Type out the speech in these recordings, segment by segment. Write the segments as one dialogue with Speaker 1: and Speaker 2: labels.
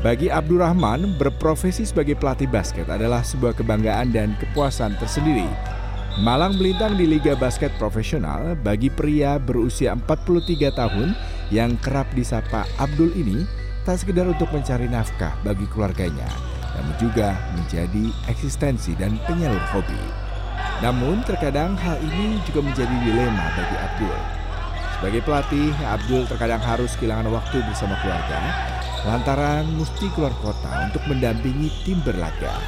Speaker 1: Bagi Abdurrahman, berprofesi sebagai pelatih basket adalah sebuah kebanggaan dan kepuasan tersendiri. Malang melintang di Liga Basket Profesional bagi pria berusia 43 tahun yang kerap disapa Abdul ini tak sekedar untuk mencari nafkah bagi keluarganya, namun juga menjadi eksistensi dan penyalur hobi. Namun terkadang hal ini juga menjadi dilema bagi Abdul. Sebagai pelatih, Abdul terkadang harus kehilangan waktu bersama keluarga lantaran mesti keluar kota untuk mendampingi tim berlaga.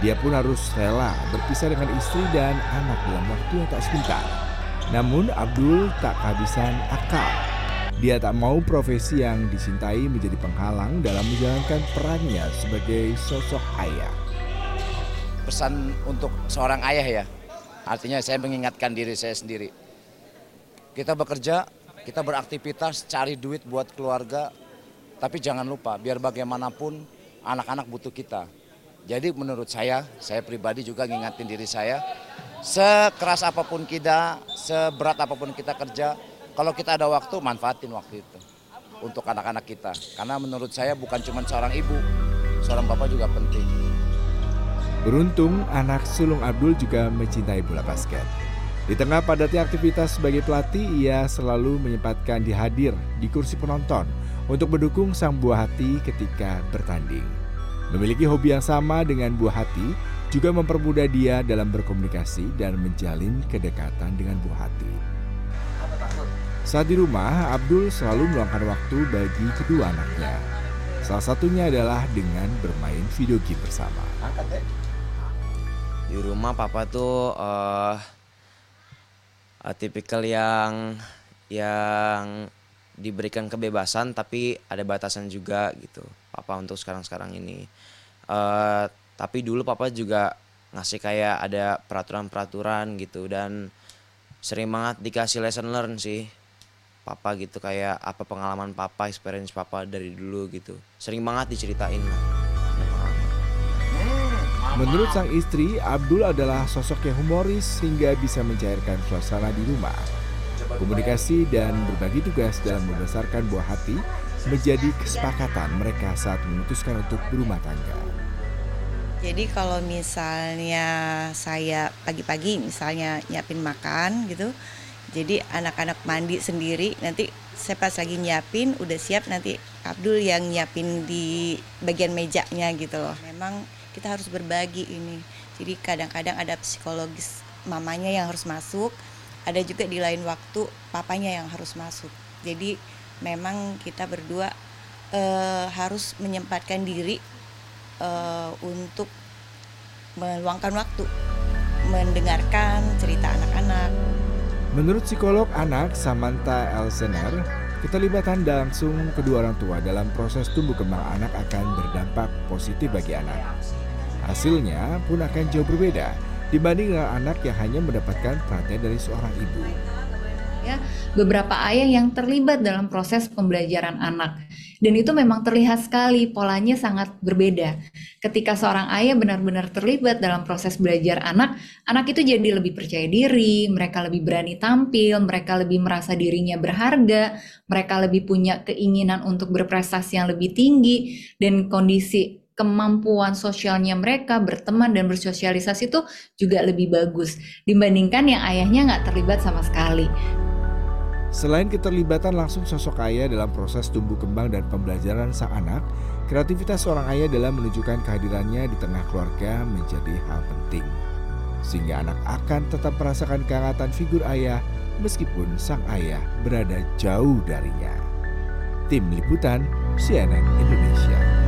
Speaker 1: Dia pun harus rela berpisah dengan istri dan anak dalam waktu yang tak sebentar. Namun Abdul tak kehabisan akal. Dia tak mau profesi yang disintai menjadi penghalang dalam menjalankan perannya sebagai sosok ayah.
Speaker 2: Pesan untuk seorang ayah ya, artinya saya mengingatkan diri saya sendiri. Kita bekerja, kita beraktivitas, cari duit buat keluarga, tapi jangan lupa, biar bagaimanapun anak-anak butuh kita. Jadi menurut saya, saya pribadi juga ngingatin diri saya, sekeras apa pun kita, seberat apa pun kita kerja, kalau kita ada waktu, manfaatin waktu itu untuk anak-anak kita. Karena menurut saya bukan cuma seorang ibu, seorang bapak juga penting.
Speaker 1: Beruntung, anak sulung Abdul juga mencintai bola basket. Di tengah padatnya aktivitas sebagai pelatih, ia selalu menyempatkan dihadir di kursi penonton untuk mendukung sang buah hati ketika bertanding. Memiliki hobi yang sama dengan buah hati juga mempermudah dia dalam berkomunikasi dan menjalin kedekatan dengan buah hati. Saat di rumah, Abdul selalu meluangkan waktu bagi kedua anaknya. Salah satunya adalah dengan bermain video game bersama.
Speaker 3: Di rumah papa tuh uh, tipikal yang yang diberikan kebebasan tapi ada batasan juga gitu papa untuk sekarang sekarang ini. Uh, tapi dulu papa juga ngasih kayak ada peraturan-peraturan gitu dan sering banget dikasih lesson learn sih. Papa gitu kayak apa pengalaman papa experience papa dari dulu gitu. Sering banget diceritain lah
Speaker 1: Menurut sang istri, Abdul adalah sosok yang humoris hingga bisa mencairkan suasana di rumah. Komunikasi dan berbagi tugas dalam membesarkan buah hati menjadi kesepakatan mereka saat memutuskan untuk berumah tangga.
Speaker 4: Jadi kalau misalnya saya pagi-pagi misalnya nyiapin makan gitu, jadi anak-anak mandi sendiri nanti saya pas lagi nyiapin udah siap nanti Abdul yang nyiapin di bagian mejanya gitu loh. Memang kita harus berbagi ini. Jadi kadang-kadang ada psikologis mamanya yang harus masuk, ada juga di lain waktu papanya yang harus masuk jadi memang kita berdua uh, harus menyempatkan diri uh, untuk meluangkan waktu mendengarkan cerita anak-anak.
Speaker 1: Menurut psikolog anak Samantha Elsener, keterlibatan langsung kedua orang tua dalam proses tumbuh kembang anak akan berdampak positif bagi anak. Hasilnya pun akan jauh berbeda dibanding dengan anak yang hanya mendapatkan perhatian dari seorang ibu.
Speaker 5: Ya, beberapa ayah yang terlibat dalam proses pembelajaran anak. Dan itu memang terlihat sekali polanya sangat berbeda. Ketika seorang ayah benar-benar terlibat dalam proses belajar anak, anak itu jadi lebih percaya diri, mereka lebih berani tampil, mereka lebih merasa dirinya berharga, mereka lebih punya keinginan untuk berprestasi yang lebih tinggi, dan kondisi kemampuan sosialnya mereka berteman dan bersosialisasi itu juga lebih bagus dibandingkan yang ayahnya nggak terlibat sama sekali.
Speaker 1: Selain keterlibatan langsung sosok ayah dalam proses tumbuh kembang dan pembelajaran sang anak, kreativitas seorang ayah dalam menunjukkan kehadirannya di tengah keluarga menjadi hal penting. Sehingga anak akan tetap merasakan kehangatan figur ayah meskipun sang ayah berada jauh darinya. Tim Liputan CNN Indonesia